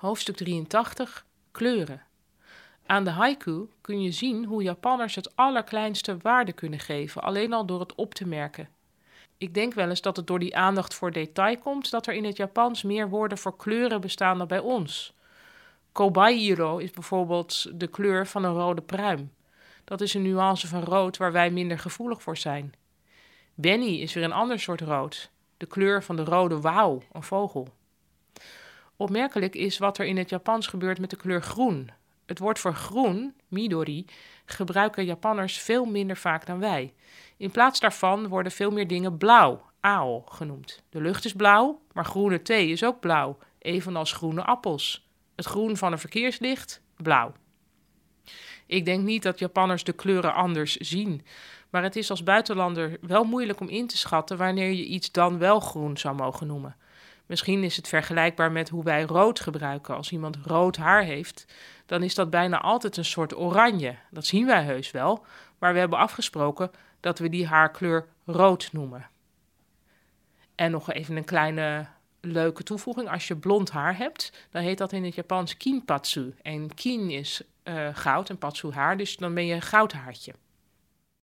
Hoofdstuk 83 Kleuren. Aan de haiku kun je zien hoe Japanners het allerkleinste waarde kunnen geven, alleen al door het op te merken. Ik denk wel eens dat het door die aandacht voor detail komt dat er in het Japans meer woorden voor kleuren bestaan dan bij ons. Kobairo is bijvoorbeeld de kleur van een rode pruim. Dat is een nuance van rood waar wij minder gevoelig voor zijn. Benny is weer een ander soort rood, de kleur van de rode wauw, een vogel. Opmerkelijk is wat er in het Japans gebeurt met de kleur groen. Het woord voor groen, midori, gebruiken Japanners veel minder vaak dan wij. In plaats daarvan worden veel meer dingen blauw, ao, genoemd. De lucht is blauw, maar groene thee is ook blauw, evenals groene appels. Het groen van een verkeerslicht, blauw. Ik denk niet dat Japanners de kleuren anders zien, maar het is als buitenlander wel moeilijk om in te schatten wanneer je iets dan wel groen zou mogen noemen. Misschien is het vergelijkbaar met hoe wij rood gebruiken. Als iemand rood haar heeft, dan is dat bijna altijd een soort oranje. Dat zien wij heus wel, maar we hebben afgesproken dat we die haarkleur rood noemen. En nog even een kleine leuke toevoeging. Als je blond haar hebt, dan heet dat in het Japans kinpatsu. En kin is uh, goud en patsu haar, dus dan ben je een goudhaartje.